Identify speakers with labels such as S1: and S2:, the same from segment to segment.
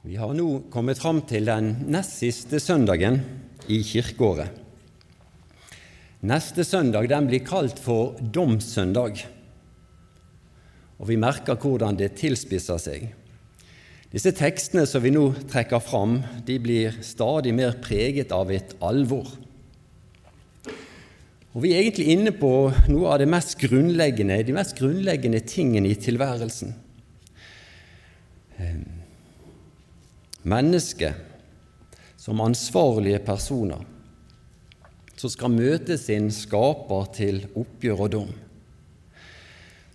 S1: Vi har nå kommet fram til den nest siste søndagen i kirkeåret. Neste søndag den blir kalt for domssøndag, og vi merker hvordan det tilspisser seg. Disse tekstene som vi nå trekker fram, de blir stadig mer preget av et alvor. Og Vi er egentlig inne på noe av det mest grunnleggende, de mest grunnleggende tingene i tilværelsen. Mennesket som ansvarlige personer som skal møte sin skaper til oppgjør og dom.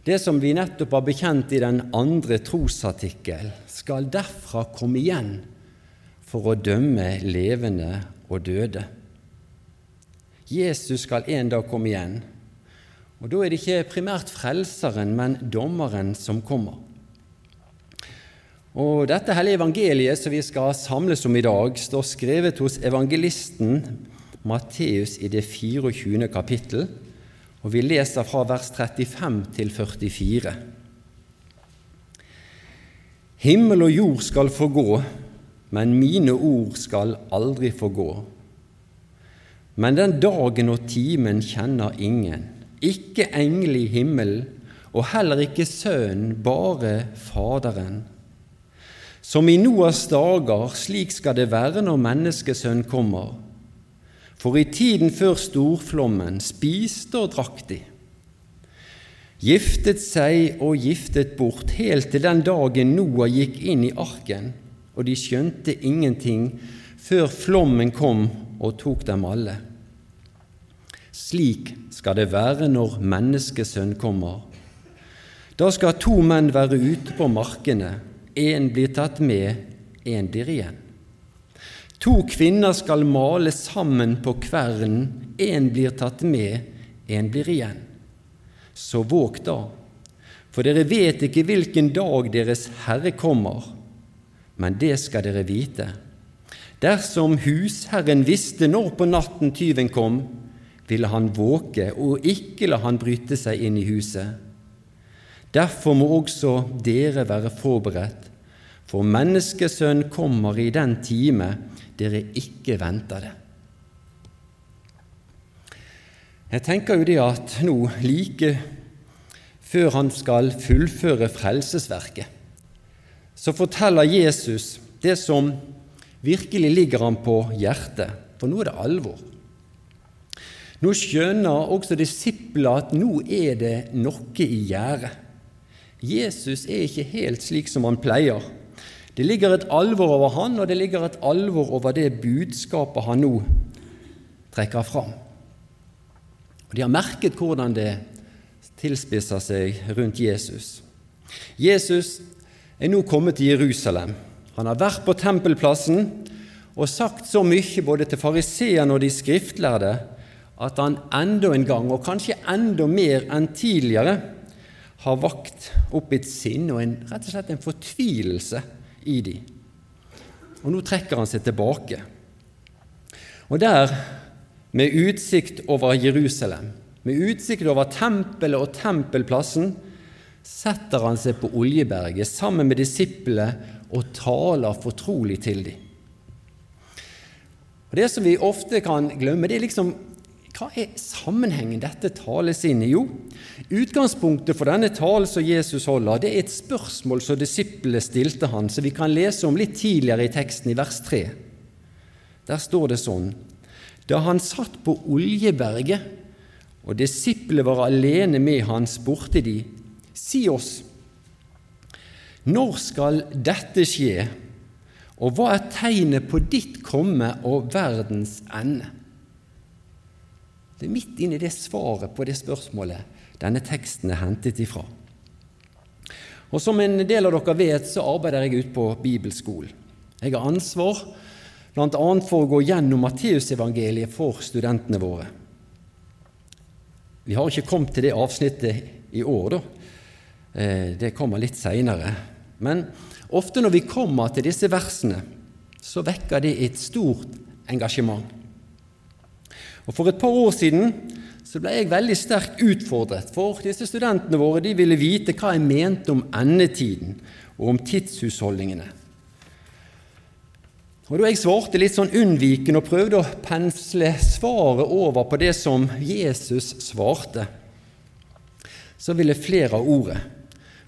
S1: Det som vi nettopp har bekjent i den andre trosartikkel, skal derfra komme igjen for å dømme levende og døde. Jesus skal en dag komme igjen, og da er det ikke primært frelseren, men dommeren som kommer. Og Dette hellige evangeliet som vi skal samles om i dag, står skrevet hos evangelisten Matteus i det 24. kapittel, og vi leser fra vers 35 til 44. Himmel og jord skal forgå, men mine ord skal aldri forgå. Men den dagen og timen kjenner ingen, ikke engel i himmelen, og heller ikke Sønnen, bare Faderen. Som i Noas dager, slik skal det være når Menneskesønn kommer. For i tiden før storflommen spiste og drakk de, giftet seg og giftet bort, helt til den dagen Noah gikk inn i arken, og de skjønte ingenting før flommen kom og tok dem alle. Slik skal det være når Menneskesønn kommer. Da skal to menn være ute på markene Én blir tatt med, én blir igjen. To kvinner skal male sammen på kvernen, én blir tatt med, én blir igjen. Så våg da, for dere vet ikke hvilken dag Deres Herre kommer, men det skal dere vite. Dersom husherren visste når på natten tyven kom, ville han våke og ikke la han bryte seg inn i huset. Derfor må også dere være forberedt, for Menneskesønn kommer i den time dere ikke venter det. Jeg tenker jo det at nå, like før han skal fullføre frelsesverket, så forteller Jesus det som virkelig ligger ham på hjertet, for nå er det alvor. Nå skjønner også disiplene at nå er det noe i gjære. Jesus er ikke helt slik som han pleier. Det ligger et alvor over han, og det ligger et alvor over det budskapet han nå trekker fram. Og De har merket hvordan det tilspisser seg rundt Jesus. Jesus er nå kommet til Jerusalem. Han har vært på tempelplassen og sagt så mye både til fariseerne og de skriftlærde at han enda en gang, og kanskje enda mer enn tidligere, har vakt opp et sinn og en, rett og slett en fortvilelse i dem. Og nå trekker han seg tilbake. Og der, med utsikt over Jerusalem, med utsikt over tempelet og tempelplassen, setter han seg på Oljeberget sammen med disiplene og taler fortrolig til dem. Og Det som vi ofte kan glemme, det er liksom hva er sammenhengen dette tales inn i? Jo, utgangspunktet for denne talen som Jesus holder, det er et spørsmål som disiplene stilte han, som vi kan lese om litt tidligere i teksten, i vers 3. Der står det sånn Da han satt på Oljeberget, og disiplene var alene med han, spurte de, Si oss, når skal dette skje, og hva er tegnet på ditt komme og verdens ende? Det er midt inne i det svaret på det spørsmålet denne teksten er hentet ifra. Og Som en del av dere vet, så arbeider jeg ute på bibelskolen. Jeg har ansvar bl.a. for å gå gjennom Matteusevangeliet for studentene våre. Vi har ikke kommet til det avsnittet i år, da. Eh, det kommer litt seinere. Men ofte når vi kommer til disse versene, så vekker det et stort engasjement. Og For et par år siden så ble jeg veldig sterkt utfordret, for disse studentene våre de ville vite hva jeg mente om endetiden og om tidshusholdningene. Og Da jeg svarte litt sånn unnvikende og prøvde å pensle svaret over på det som Jesus svarte, så ville flere av ordet,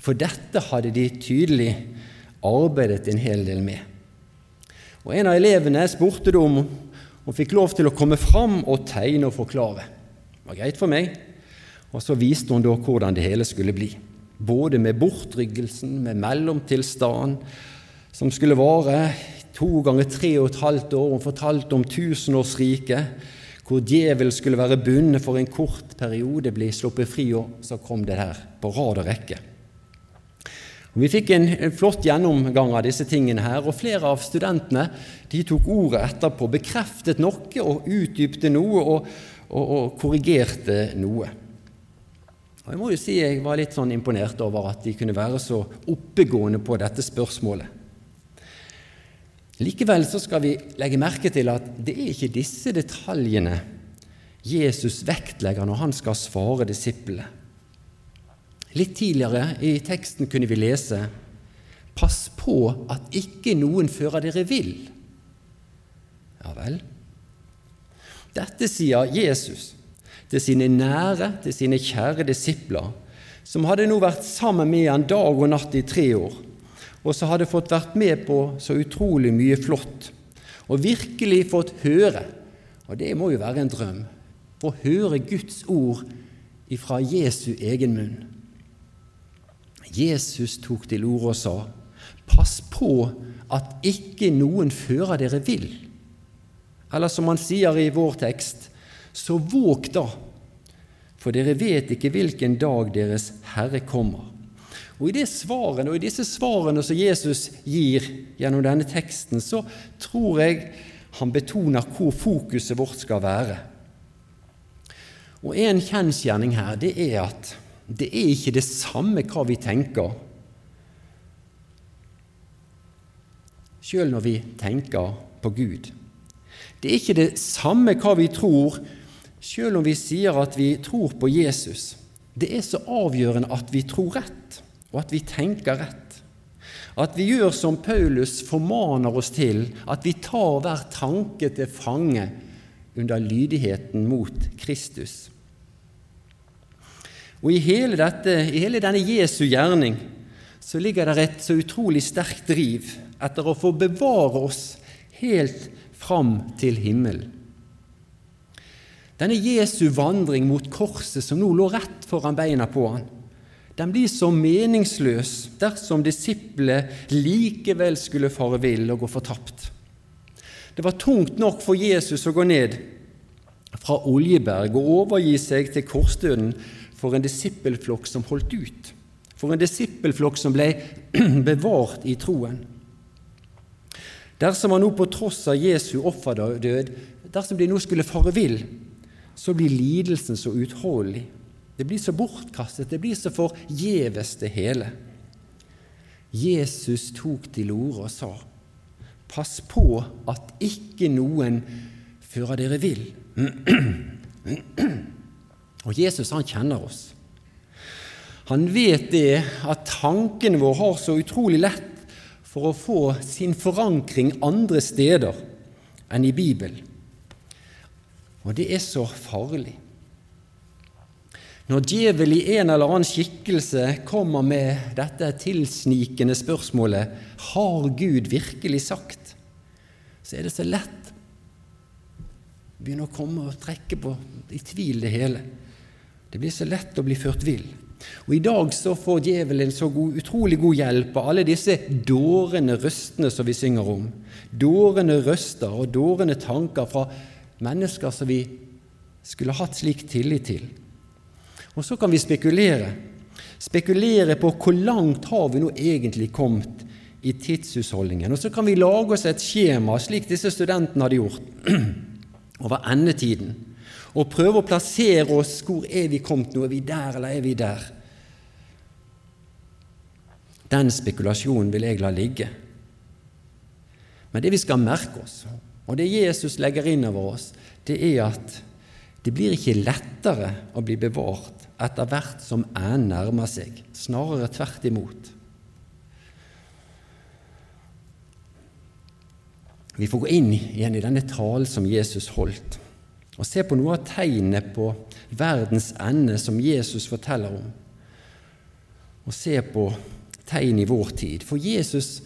S1: for dette hadde de tydelig arbeidet en hel del med. Og En av elevene spurte om hun fikk lov til å komme fram og tegne og forklare. Det var greit for meg. Og så viste hun da hvordan det hele skulle bli. Både med bortryggelsen, med mellomtilstand, som skulle vare to ganger tre og et halvt år. Hun fortalte om tusenårsriket, hvor djevel skulle være bundet for en kort periode, bli sluppet fri, og så kom det her på rad og rekke. Vi fikk en, flott gjennomgang av disse tingene her, og flere av studentene de tok ordet etterpå, bekreftet noe og utdypte noe og, og, og korrigerte noe. Og Jeg må jo si jeg var litt sånn imponert over at de kunne være så oppegående på dette spørsmålet. Likevel så skal vi legge merke til at det er ikke disse detaljene Jesus vektlegger når han skal svare disiplene. Litt tidligere i teksten kunne vi lese Pass på at ikke noen fører dere vill. Ja vel. Dette sier Jesus til sine nære, til sine kjære disipler, som hadde nå vært sammen med han dag og natt i tre år og som hadde fått vært med på så utrolig mye flott, og virkelig fått høre, og det må jo være en drøm, å høre Guds ord ifra Jesu egen munn. Jesus tok til orde og sa, Pass på at ikke noen fører dere vill. Eller som han sier i vår tekst, så våg da, for dere vet ikke hvilken dag deres Herre kommer. Og I det svarene, og i disse svarene som Jesus gir gjennom denne teksten, så tror jeg han betoner hvor fokuset vårt skal være. Og En kjensgjerning her det er at det er ikke det samme hva vi tenker, sjøl når vi tenker på Gud. Det er ikke det samme hva vi tror, sjøl om vi sier at vi tror på Jesus. Det er så avgjørende at vi tror rett og at vi tenker rett. At vi gjør som Paulus formaner oss til, at vi tar hver tanke til fange under lydigheten mot Kristus. Og I hele, dette, i hele denne Jesu gjerning så ligger det et så utrolig sterkt driv etter å få bevare oss helt fram til himmelen. Denne Jesu vandring mot korset som nå lå rett foran beina på han, den blir så meningsløs dersom disiplet likevel skulle fare vill og gå fortapt. Det var tungt nok for Jesus å gå ned fra Oljeberg og overgi seg til korsdøden for en disippelflokk som holdt ut, for en disippelflokk som ble bevart i troen. Dersom han nå på tross av Jesu offerdød, dersom de nå skulle fare vill, så blir lidelsen så utholdelig det blir så bortkastet, det blir så forgjeves, det hele. Jesus tok til orde og sa, Pass på at ikke noen fører dere vill. Og Jesus han kjenner oss. Han vet det at tankene våre har så utrolig lett for å få sin forankring andre steder enn i Bibelen. Og det er så farlig. Når djevel i en eller annen skikkelse kommer med dette tilsnikende spørsmålet 'Har Gud virkelig sagt?', så er det så lett å begynne å komme og trekke på i tvil det hele. Det blir så lett å bli ført vill. Og I dag så får djevelen så god, utrolig god hjelp av alle disse dårende røstene som vi synger om. Dårende røster og dårende tanker fra mennesker som vi skulle hatt slik tillit til. Og så kan vi spekulere. Spekulere på hvor langt har vi nå egentlig kommet i tidshusholdningen. Og så kan vi lage oss et skjema, slik disse studentene hadde gjort, over endetiden. Og prøve å plassere oss. Hvor er vi kommet nå? Er vi der, eller er vi der? Den spekulasjonen vil jeg la ligge. Men det vi skal merke oss, og det Jesus legger inn over oss, det er at det blir ikke lettere å bli bevart etter hvert som enden nærmer seg, snarere tvert imot. Vi får gå inn igjen i denne talen som Jesus holdt, og se på noe av tegnene på verdens ende som Jesus forteller om, og se på tegn i vår tid. For Jesus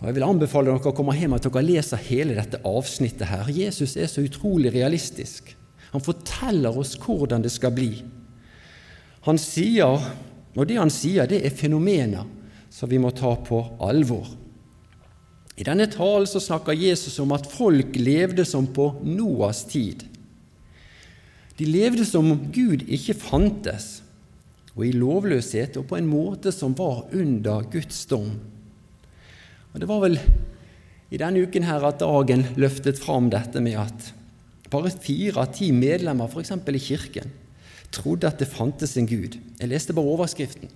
S1: og Jeg vil anbefale dere å komme hjem at dere leser hele dette avsnittet her. Jesus er så utrolig realistisk. Han forteller oss hvordan det skal bli. Han sier, og det han sier, det er fenomener som vi må ta på alvor. I denne talen så snakker Jesus om at folk levde som på Noas tid. De levde som om Gud ikke fantes, og i lovløshet og på en måte som var under Guds dom. Og Det var vel i denne uken her at Dagen løftet fram dette med at bare fire av ti medlemmer f.eks. i Kirken trodde at det fantes en Gud. Jeg leste bare overskriften.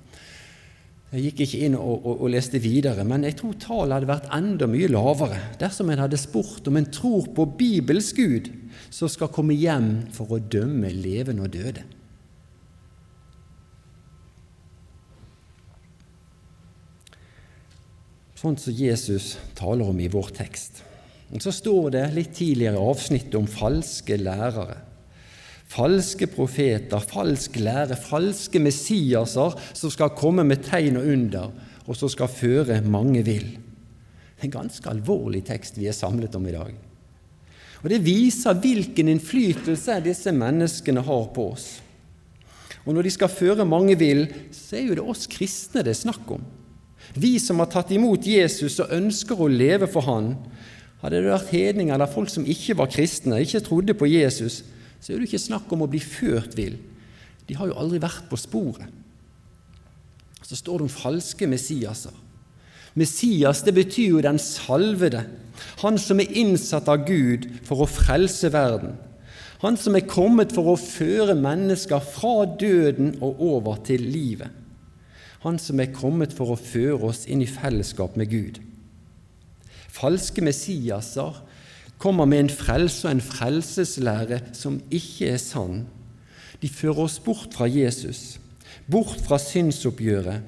S1: Jeg gikk ikke inn og, og, og, leste videre, men jeg tror tallet hadde vært enda mye lavere dersom en hadde spurt om en tror på Bibels Gud som skal komme hjem for å dømme levende og døde. Sånn som Jesus taler om i vår tekst. Og Så står det litt tidligere avsnittet om falske lærere falske profeter, falsk lære, falske Messiaser som skal komme med tegn og under, og som skal føre mange vill. Det er en ganske alvorlig tekst vi er samlet om i dag. Og Det viser hvilken innflytelse disse menneskene har på oss. Og Når de skal føre mange vill, så er jo det oss kristne det er snakk om. Vi som har tatt imot Jesus og ønsker å leve for Han. Hadde det vært hedninger eller folk som ikke var kristne, ikke trodde på Jesus, så er det ikke snakk om å bli ført vill. De har jo aldri vært på sporet. Så står det om falske Messiaser. Messias det betyr jo den salvede, han som er innsatt av Gud for å frelse verden. Han som er kommet for å føre mennesker fra døden og over til livet. Han som er kommet for å føre oss inn i fellesskap med Gud. Falske Messiaser kommer med en frelse og en frelseslære som ikke er sann. De fører oss bort fra Jesus, bort fra synsoppgjøret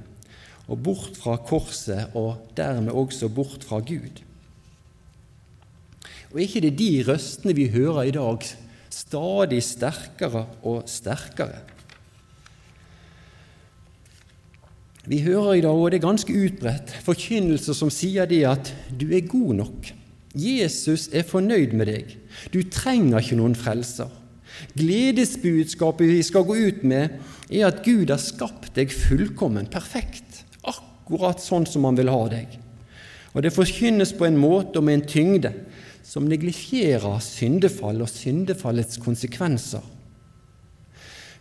S1: og bort fra korset, og dermed også bort fra Gud. Og ikke det de røstene vi hører i dag, stadig sterkere og sterkere? Vi hører i dag, og det er ganske utbredt, forkynnelser som sier det at du er god nok. Jesus er fornøyd med deg. Du trenger ikke noen frelser. Gledesbudskapet vi skal gå ut med, er at Gud har skapt deg fullkommen, perfekt, akkurat sånn som han vil ha deg. Og det forkynnes på en måte og med en tyngde som neglisjerer syndefall og syndefallets konsekvenser.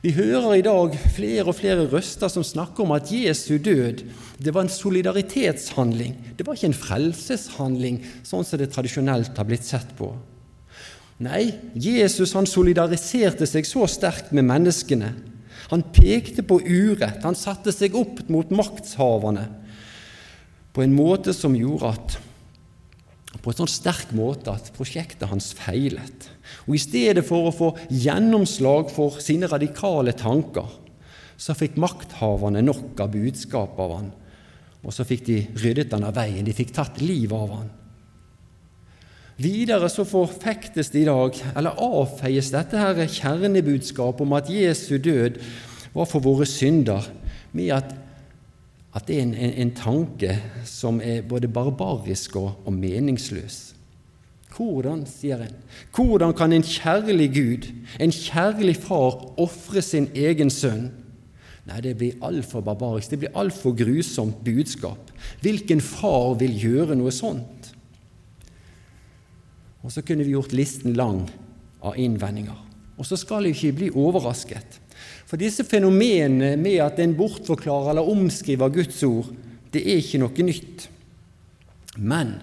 S1: Vi hører i dag flere og flere røster som snakker om at Jesu død det var en solidaritetshandling. Det var ikke en frelseshandling, sånn som det tradisjonelt har blitt sett på. Nei, Jesus han solidariserte seg så sterkt med menneskene. Han pekte på urett, han satte seg opp mot maktshaverne på en måte som gjorde at på en sånn sterk måte at prosjektet hans feilet. Og I stedet for å få gjennomslag for sine radikale tanker, så fikk makthaverne nok av budskap av han, og så fikk de ryddet han av veien. De fikk tatt livet av han. Videre så forfektes det i dag, eller avfeies dette her kjernebudskapet om at Jesu død var for våre synder, med at, at det er en, en, en, tanke som er både barbarisk og, og meningsløs. Hvordan, sier en, hvordan kan en kjærlig Gud, en kjærlig far, ofre sin egen sønn? Nei, det blir altfor barbarisk, det blir altfor grusomt budskap. Hvilken far vil gjøre noe sånt? Og så kunne vi gjort listen lang av innvendinger. Og så skal vi ikke bli overrasket. For disse fenomenene med at en bortforklarer eller omskriver Guds ord, det er ikke noe nytt. Men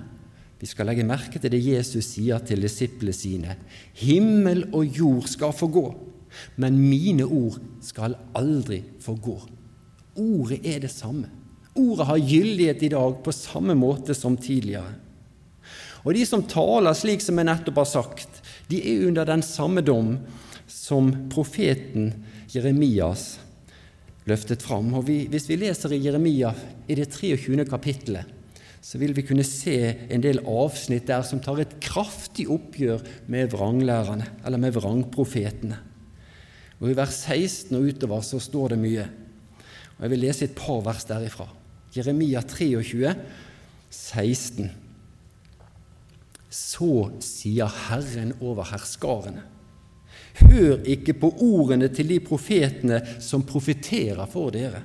S1: vi skal legge merke til det Jesus sier til disiplene sine. Himmel og jord skal forgå, men mine ord skal aldri forgå. Ordet er det samme. Ordet har gyldighet i dag på samme måte som tidligere. Og de som taler slik som jeg nettopp har sagt, de er under den samme dom som profeten Jeremias løftet fram. Og vi, hvis vi leser i Jeremia i det 23. kapittelet, så vil vi kunne se en del avsnitt der som tar et kraftig oppgjør med vranglærerne, eller med vrangprofetene. Og I vers 16 og utover så står det mye. Og Jeg vil lese et par vers derifra. Jeremia 23, 16. Så sier Herren over herskarene. Hør ikke på ordene til de profetene som profeterer for dere.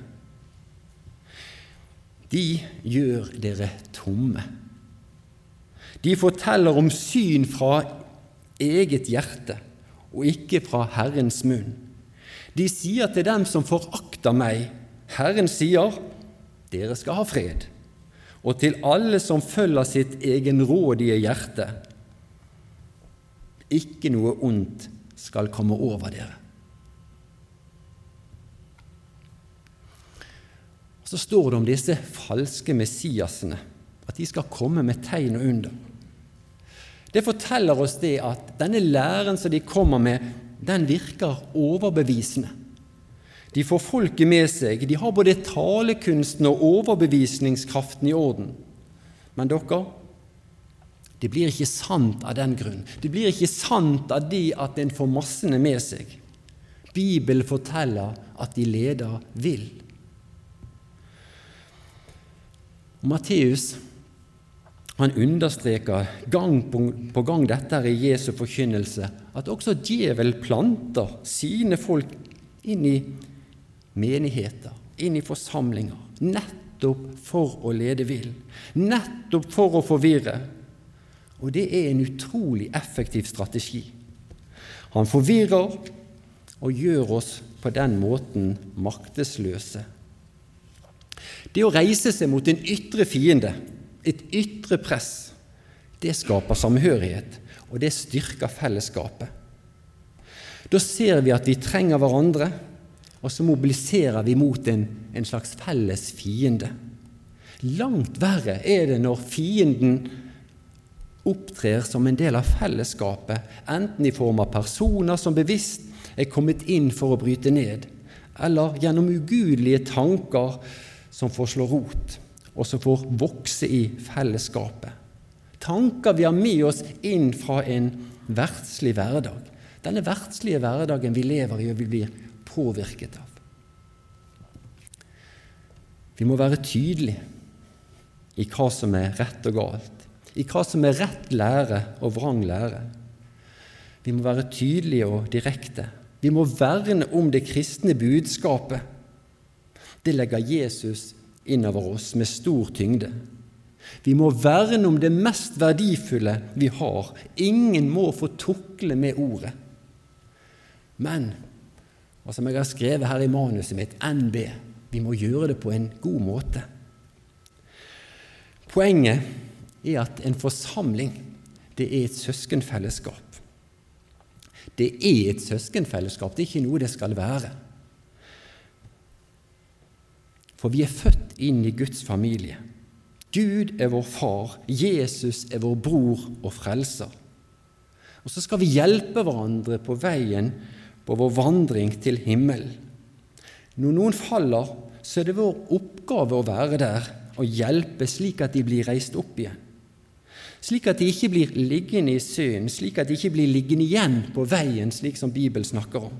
S1: De gjør dere tomme. De forteller om syn fra eget hjerte og ikke fra Herrens munn. De sier til dem som forakter meg, Herren sier, dere skal ha fred. Og til alle som følger sitt egenrådige hjerte, ikke noe ondt skal komme over dere. Og Så står det om disse falske messiasene, at de skal komme med tegn og under. Det forteller oss det at denne læren som de kommer med, den virker overbevisende. De får folket med seg, de har både talekunsten og overbevisningskraften i orden. Men dere, det blir ikke sant av den grunn. Det blir ikke sant av det at en får massene med seg. Bibelen forteller at de leder vil. Matteus han understreker gang på gang dette i Jesu forkynnelse, at også djevel planter sine folk inn i menigheter, inn i forsamlinger, nettopp for å lede vill, nettopp for å forvirre, og det er en utrolig effektiv strategi. Han forvirrer og gjør oss på den måten maktesløse. Det å reise seg mot en ytre fiende, et ytre press, det skaper samhørighet, og det styrker fellesskapet. Da ser vi at vi trenger hverandre, og så mobiliserer vi mot en, en slags felles fiende. Langt verre er det når fienden opptrer som en del av fellesskapet, enten i form av personer som bevisst er kommet inn for å bryte ned, eller gjennom ugudelige tanker som får slå rot, og som får vokse i fellesskapet. Tanker vi har med oss inn fra en verdslig hverdag. Denne verdslige hverdagen vi lever i og vi blir påvirket av. Vi må være tydelige i hva som er rett og galt i hva som er rett lære og vrang lære. Vi må være tydelige og direkte. Vi må verne om det kristne budskapet. Det legger Jesus innover oss med stor tyngde. Vi må verne om det mest verdifulle vi har. Ingen må få tukle med ordet. Men, og som jeg har skrevet her i manuset mitt, NB, vi må gjøre det på en god måte. Poenget er at en forsamling det er et søskenfellesskap. Det er et søskenfellesskap, det er ikke noe det skal være. For vi er født inn i Guds familie. Gud er vår far, Jesus er vår bror og frelser. Og så skal vi hjelpe hverandre på veien på vår vandring til himmelen. Når noen faller, så er det vår oppgave å være der og hjelpe slik at de blir reist opp igjen slik at de ikke blir liggende i synd, slik at de ikke blir liggende igjen på veien, slik som Bibelen snakker om.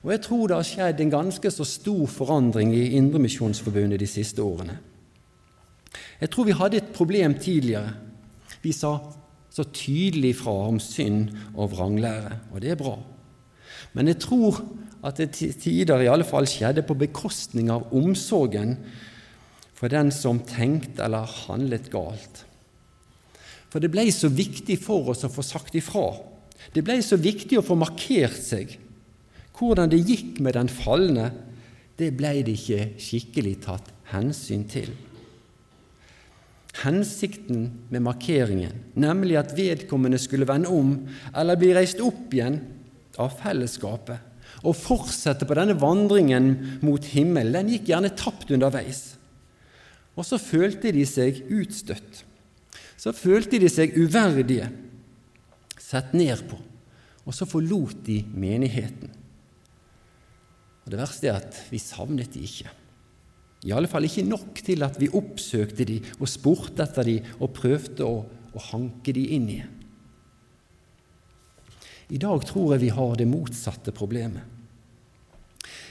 S1: Og Jeg tror det har skjedd en ganske så stor forandring i Indremisjonsforbundet de siste årene. Jeg tror vi hadde et problem tidligere. Vi sa så tydelig fra om synd og vranglære, og det er bra. Men jeg tror at det til tider i alle fall skjedde på bekostning av omsorgen for den som tenkte eller handlet galt. For det ble så viktig for oss å få sagt ifra. Det ble så viktig å få markert seg. Hvordan det gikk med den falne, det ble det ikke skikkelig tatt hensyn til. Hensikten med markeringen, nemlig at vedkommende skulle vende om eller bli reist opp igjen av fellesskapet og fortsette på denne vandringen mot himmelen, den gikk gjerne tapt underveis. Og så følte de seg utstøtt så følte de seg uverdige, sett ned på, og så forlot de menigheten. Og Det verste er at vi savnet de ikke. I alle fall ikke nok til at vi oppsøkte de og spurte etter de og prøvde å, å hanke de inn igjen. I dag tror jeg vi har det motsatte problemet.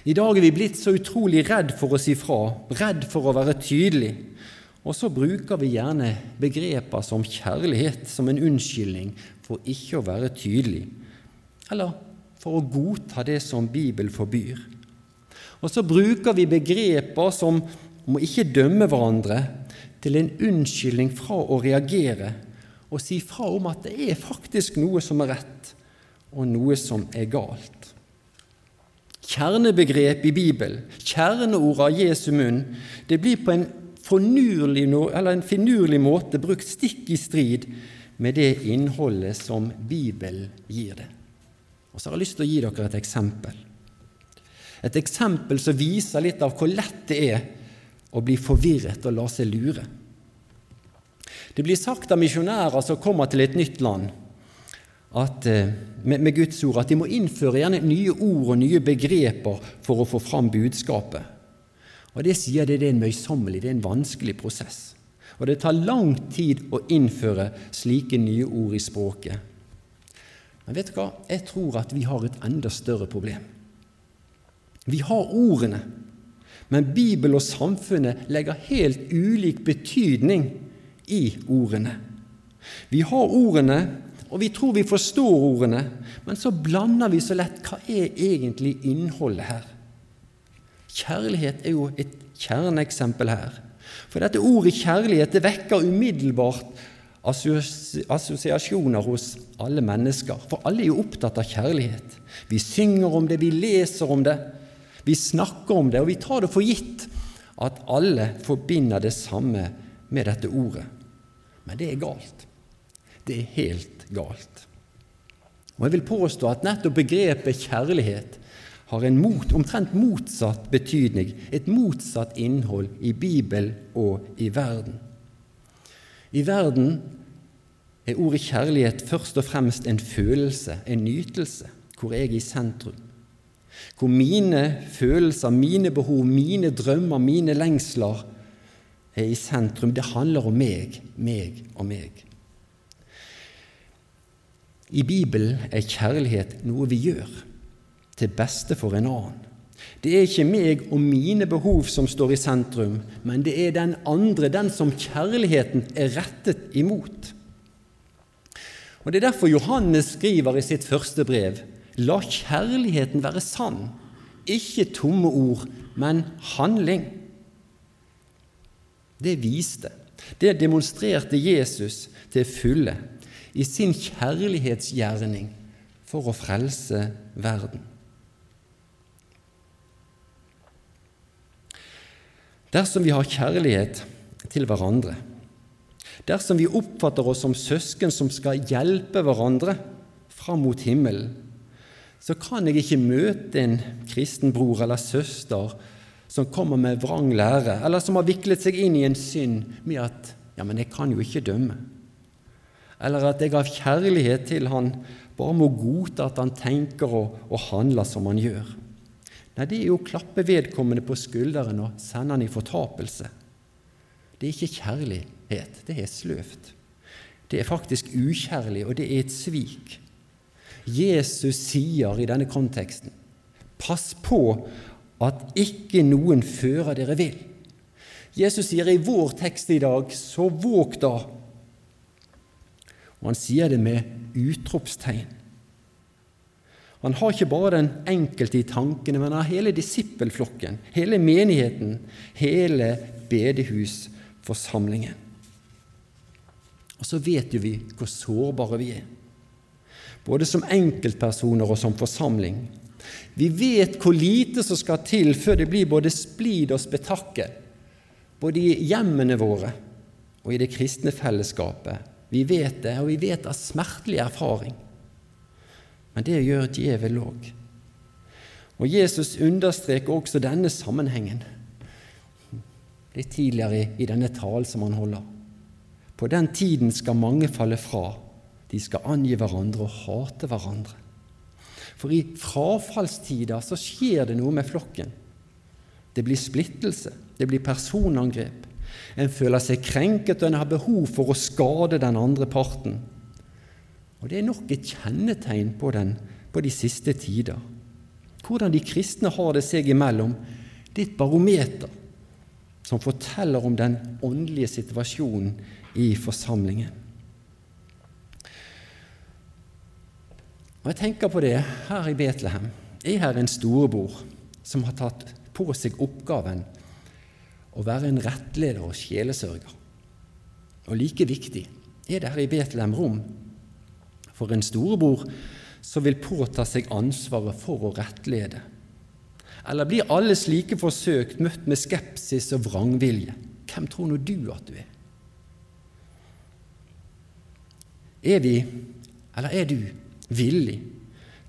S1: I dag er vi blitt så utrolig redd for å si fra, redd for å være tydelig. Og så bruker vi gjerne begreper som kjærlighet som en unnskyldning for ikke å være tydelig, eller for å godta det som Bibelen forbyr. Og så bruker vi begreper som om å ikke dømme hverandre, til en unnskyldning fra å reagere og si fra om at det er faktisk noe som er rett, og noe som er galt. Kjernebegrep i Bibelen, kjerneord av Jesu munn, det blir på en, en finurlig måte brukt stikk i strid med det innholdet som Bibelen gir det. Og så har jeg lyst til å gi dere et eksempel. Et eksempel som viser litt av hvor lett det er å bli forvirret og la seg lure. Det blir sagt av misjonærer som kommer til et nytt land, at, eh, med, med, Guds ord, at de må innføre gjerne nye ord og nye begreper for å få fram budskapet. Og Det sier det, det er en møysommelig, det er en vanskelig prosess. Og det tar lang tid å innføre slike nye ord i språket. Men vet du hva? Jeg tror at vi har et enda større problem. Vi har ordene, men Bibelen og samfunnet legger helt ulik betydning i ordene. Vi har ordene, og vi tror vi forstår ordene, men så blander vi så lett hva er egentlig innholdet her. Kjærlighet er jo et kjerneeksempel her. For dette ordet kjærlighet det vekker umiddelbart assosiasjoner hos alle mennesker. For alle er jo opptatt av kjærlighet. Vi synger om det, vi leser om det. Vi snakker om det, og vi tar det for gitt at alle forbinder det samme med dette ordet. Men det er galt. Det er helt galt. Og Jeg vil påstå at nettopp begrepet kjærlighet har en mot, omtrent motsatt betydning, et motsatt innhold i Bibelen og i verden. I verden er ordet kjærlighet først og fremst en følelse, en nytelse, hvor jeg er i sentrum hvor mine følelser, mine behov, mine drømmer, mine lengsler er i sentrum. Det handler om meg, meg og meg. I Bibelen er kjærlighet noe vi gjør til beste for en annen. Det er ikke meg og mine behov som står i sentrum, men det er den andre, den som kjærligheten er rettet imot. Og Det er derfor Johannes skriver i sitt første brev La kjærligheten være sann, ikke tomme ord, men handling. Det viste, det demonstrerte Jesus til fulle i sin kjærlighetsgjerning for å frelse verden. Dersom vi har kjærlighet til hverandre, dersom vi oppfatter oss som søsken som skal hjelpe hverandre fram mot himmelen, så kan jeg ikke møte en kristen bror eller søster som kommer med vrang lære, eller som har viklet seg inn i en synd med at 'ja, men jeg kan jo ikke dømme', eller at jeg av kjærlighet til han bare må godta at han tenker og, og handler som han gjør. Nei, det er jo å klappe vedkommende på skulderen og sende han i fortapelse. Det er ikke kjærlighet, det er sløvt. Det er faktisk ukjærlig, og det er et svik. Jesus sier i denne konteksten Pass på at ikke noen fører dere vill. Jesus sier i vår tekst i dag, så våg da. Og han sier det med utropstegn. Han har ikke bare den enkelte i tankene, men har hele disippelflokken, hele menigheten, hele bedehusforsamlingen. Og så vet jo vi hvor sårbare vi er både som enkeltpersoner og som forsamling. Vi vet hvor lite som skal til før det blir både splid og spetakkel, både i hjemmene våre og i det kristne fellesskapet. Vi vet det, og vi vet av smertelig erfaring. Men det gjør djevel òg. Og Jesus understreker også denne sammenhengen litt tidligere i denne talen som han holder. På den tiden skal mange falle fra de skal angi hverandre og hate hverandre. For i frafallstider så skjer det noe med flokken. Det blir splittelse. Det blir personangrep. En føler seg krenket, og en har behov for å skade den andre parten. Og Det er nok et kjennetegn på, den, på de siste tider. Hvordan de kristne har det seg imellom, det er et barometer som forteller om den åndelige situasjonen i forsamlingen. Og Jeg tenker på det her i Betlehem. Er her en storebror som har tatt på seg oppgaven å være en rettleder og sjelesørger. Og like viktig er det her i Betlehem rom for en storebror som vil påta seg ansvaret for å rettlede. Eller blir alle slike forsøk møtt med skepsis og vrangvilje? Hvem tror nå du at du er? Er vi, eller er du, villig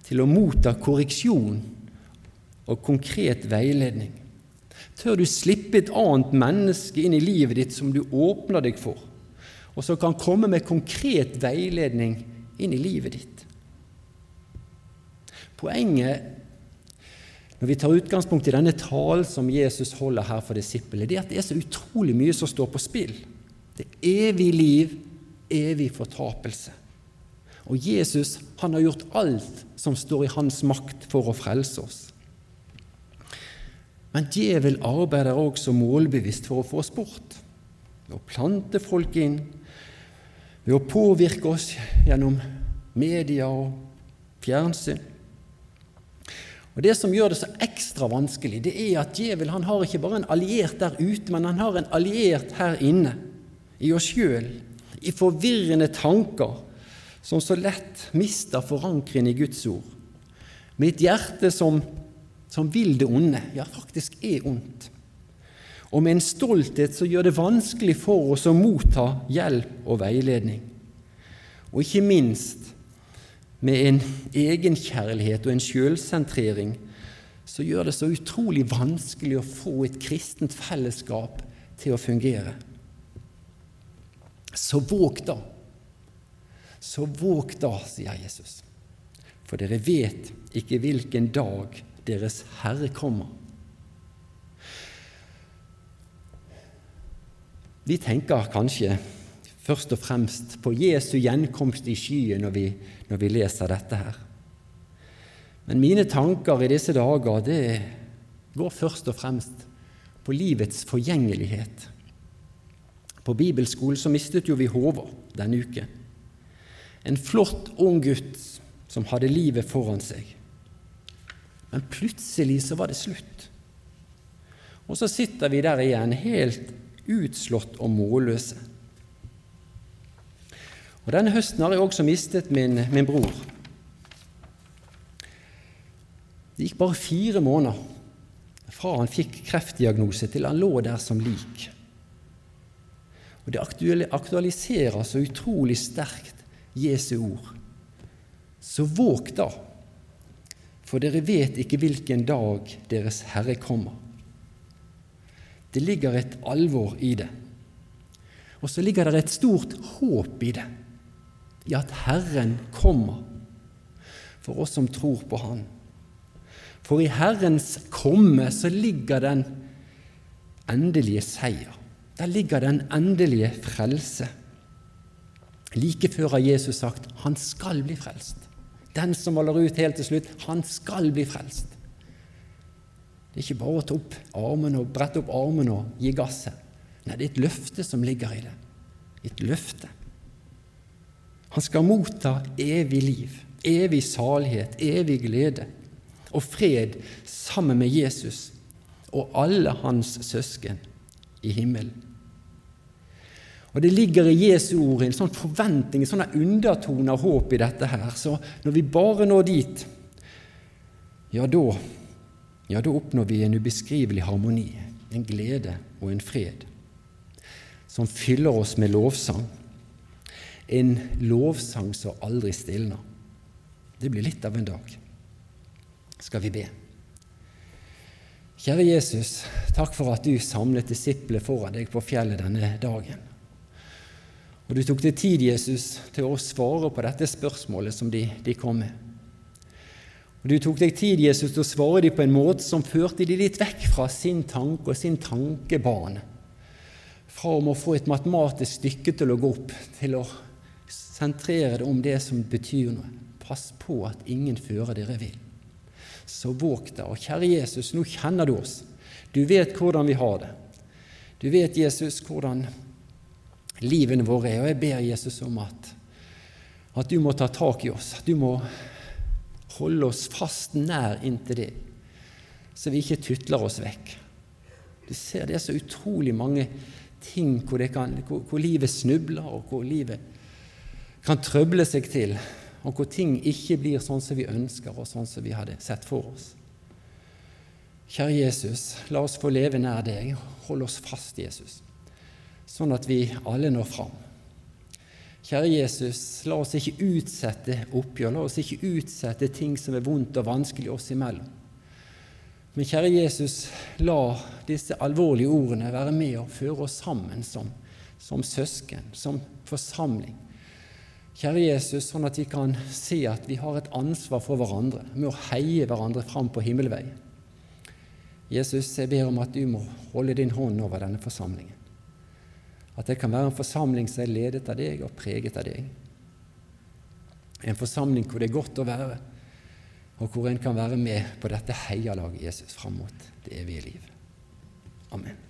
S1: til å motta korreksjon og konkret veiledning? Tør du slippe et annet menneske inn i livet ditt som du åpner deg for, og som kan komme med konkret veiledning inn i livet ditt? Poenget når vi tar utgangspunkt i denne talen som Jesus holder her for disiplene, det er at det er så utrolig mye som står på spill. Det er evig liv, evig fortapelse. Og Jesus han har gjort alt som står i hans makt for å frelse oss. Men djevel arbeider også målbevisst for å få oss bort. Å plante folk inn, ved å påvirke oss gjennom media og fjernsyn. Og Det som gjør det så ekstra vanskelig, det er at djevel han har ikke bare en alliert der ute, men han har en alliert her inne, i oss sjøl, i forvirrende tanker som så lett mister forankringen i Guds ord, med et hjerte som, som vil det onde, ja, faktisk er ondt, og med en stolthet som gjør det vanskelig for oss å motta hjelp og veiledning, og ikke minst med en egenkjærlighet og en sjølsentrering som gjør det så utrolig vanskelig å få et kristent fellesskap til å fungere. Så våg da så våg da, sier Jesus, for dere vet ikke hvilken dag deres Herre kommer. Vi tenker kanskje først og fremst på Jesu gjenkomst i skyen når vi, når vi leser dette her. Men mine tanker i disse dager det går først og fremst på livets forgjengelighet. På bibelskolen så mistet jo vi Håvard denne uken. En flott, ung gutt som hadde livet foran seg. Men plutselig så var det slutt. Og så sitter vi der igjen, helt utslått og målløse. Og Denne høsten har jeg også mistet min, min bror. Det gikk bare fire måneder fra han fikk kreftdiagnose, til han lå der som lik. Og Det aktualiserer så utrolig sterkt Jesu ord. Så våg da, for dere vet ikke hvilken dag deres Herre kommer. Det ligger et alvor i det. Og så ligger det et stort håp i det, i at Herren kommer for oss som tror på Han. For i Herrens komme så ligger den endelige seier. Der ligger den endelige frelse. Like før har Jesus sagt han skal bli frelst. Den som holder ut helt til slutt, han skal bli frelst. Det er ikke bare å ta opp armen og brette opp armen og gi gasset. Nei, det er et løfte som ligger i det. Et løfte. Han skal motta evig liv, evig salighet, evig glede og fred sammen med Jesus og alle hans søsken i himmelen. Og Det ligger i Jesu ord en sånn forventning, en sånn undertone av håp i dette her. Så når vi bare når dit, ja da, ja, da oppnår vi en ubeskrivelig harmoni, en glede og en fred som fyller oss med lovsang. En lovsang som aldri stilner. Det blir litt av en dag. Skal vi be? Kjære Jesus, takk for at du samlet disiplene foran deg på fjellet denne dagen. Og du tok deg tid, Jesus, til å svare på dette spørsmålet som de, de kom med. Du tok deg tid Jesus, til å svare dem på en måte som førte dem litt vekk fra sin tanke og sin tankebane. Fra om å få et matematisk stykke til å gå opp, til å sentrere det om det som betyr noe. Pass på at ingen fører dere vill. Så våg deg, Og kjære Jesus, nå kjenner du oss. Du vet hvordan vi har det. Du vet, Jesus, hvordan livene våre er. Og jeg ber Jesus om at, at du må ta tak i oss. At du må holde oss fast nær inntil deg, så vi ikke tutler oss vekk. Du ser det er så utrolig mange ting hvor, kan, hvor, hvor livet snubler, og hvor livet kan trøble seg til, og hvor ting ikke blir sånn som vi ønsker, og sånn som vi hadde sett for oss. Kjære Jesus, la oss få leve nær deg. Hold oss fast, Jesus, sånn at vi alle når fram. Kjære Jesus, la oss ikke utsette oppgjør, la oss ikke utsette ting som er vondt og vanskelig oss imellom. Men kjære Jesus, la disse alvorlige ordene være med og føre oss sammen som, som søsken, som forsamling. Kjære Jesus, sånn at vi kan se at vi har et ansvar for hverandre med å heie hverandre fram på himmelveien. Jesus, jeg ber om at du må holde din hånd over denne forsamlingen. At det kan være en forsamling som er ledet av deg og preget av deg. En forsamling hvor det er godt å være, og hvor en kan være med på dette heialaget Jesus fram mot det evige liv. Amen.